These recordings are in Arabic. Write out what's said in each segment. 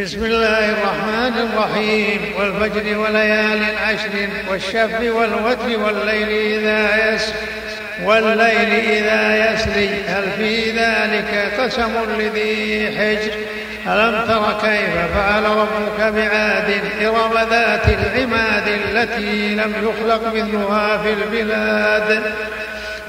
بسم الله الرحمن الرحيم. والفجر وليال عشر والشف والوتر والليل إذا يسر. والليل إذا يسري هل في ذلك قسم لذي حجر؟ ألم تر كيف فعل ربك بعاد إرم ذات العماد التي لم يخلق مثلها في البلاد؟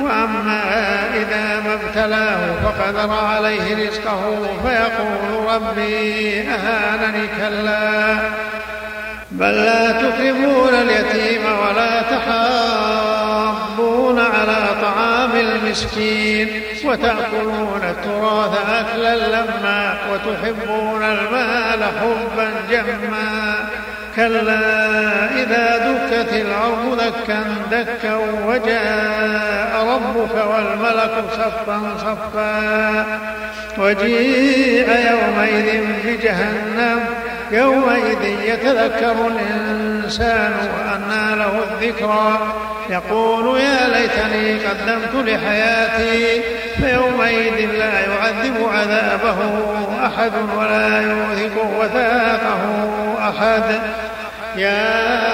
وأما إذا ما ابتلاه فقدر عليه رزقه فيقول ربي أهانني كلا. بل لا تكرمون اليتيم ولا تحاضون على طعام المسكين وتأكلون التراث أكلا لما وتحبون المال حبا جما. كلا إذا دكت الأرض دكا دكا وجاء ربك والملك صفا صفا. وجيء يومئذ بجهنم يومئذ يتذكر الإنسان وأنى له الذكرى. يقول يا ليتني قدمت لحياتي فيومئذ لا يعذب عذابه أحد ولا يوثق وثاقه أحد. يا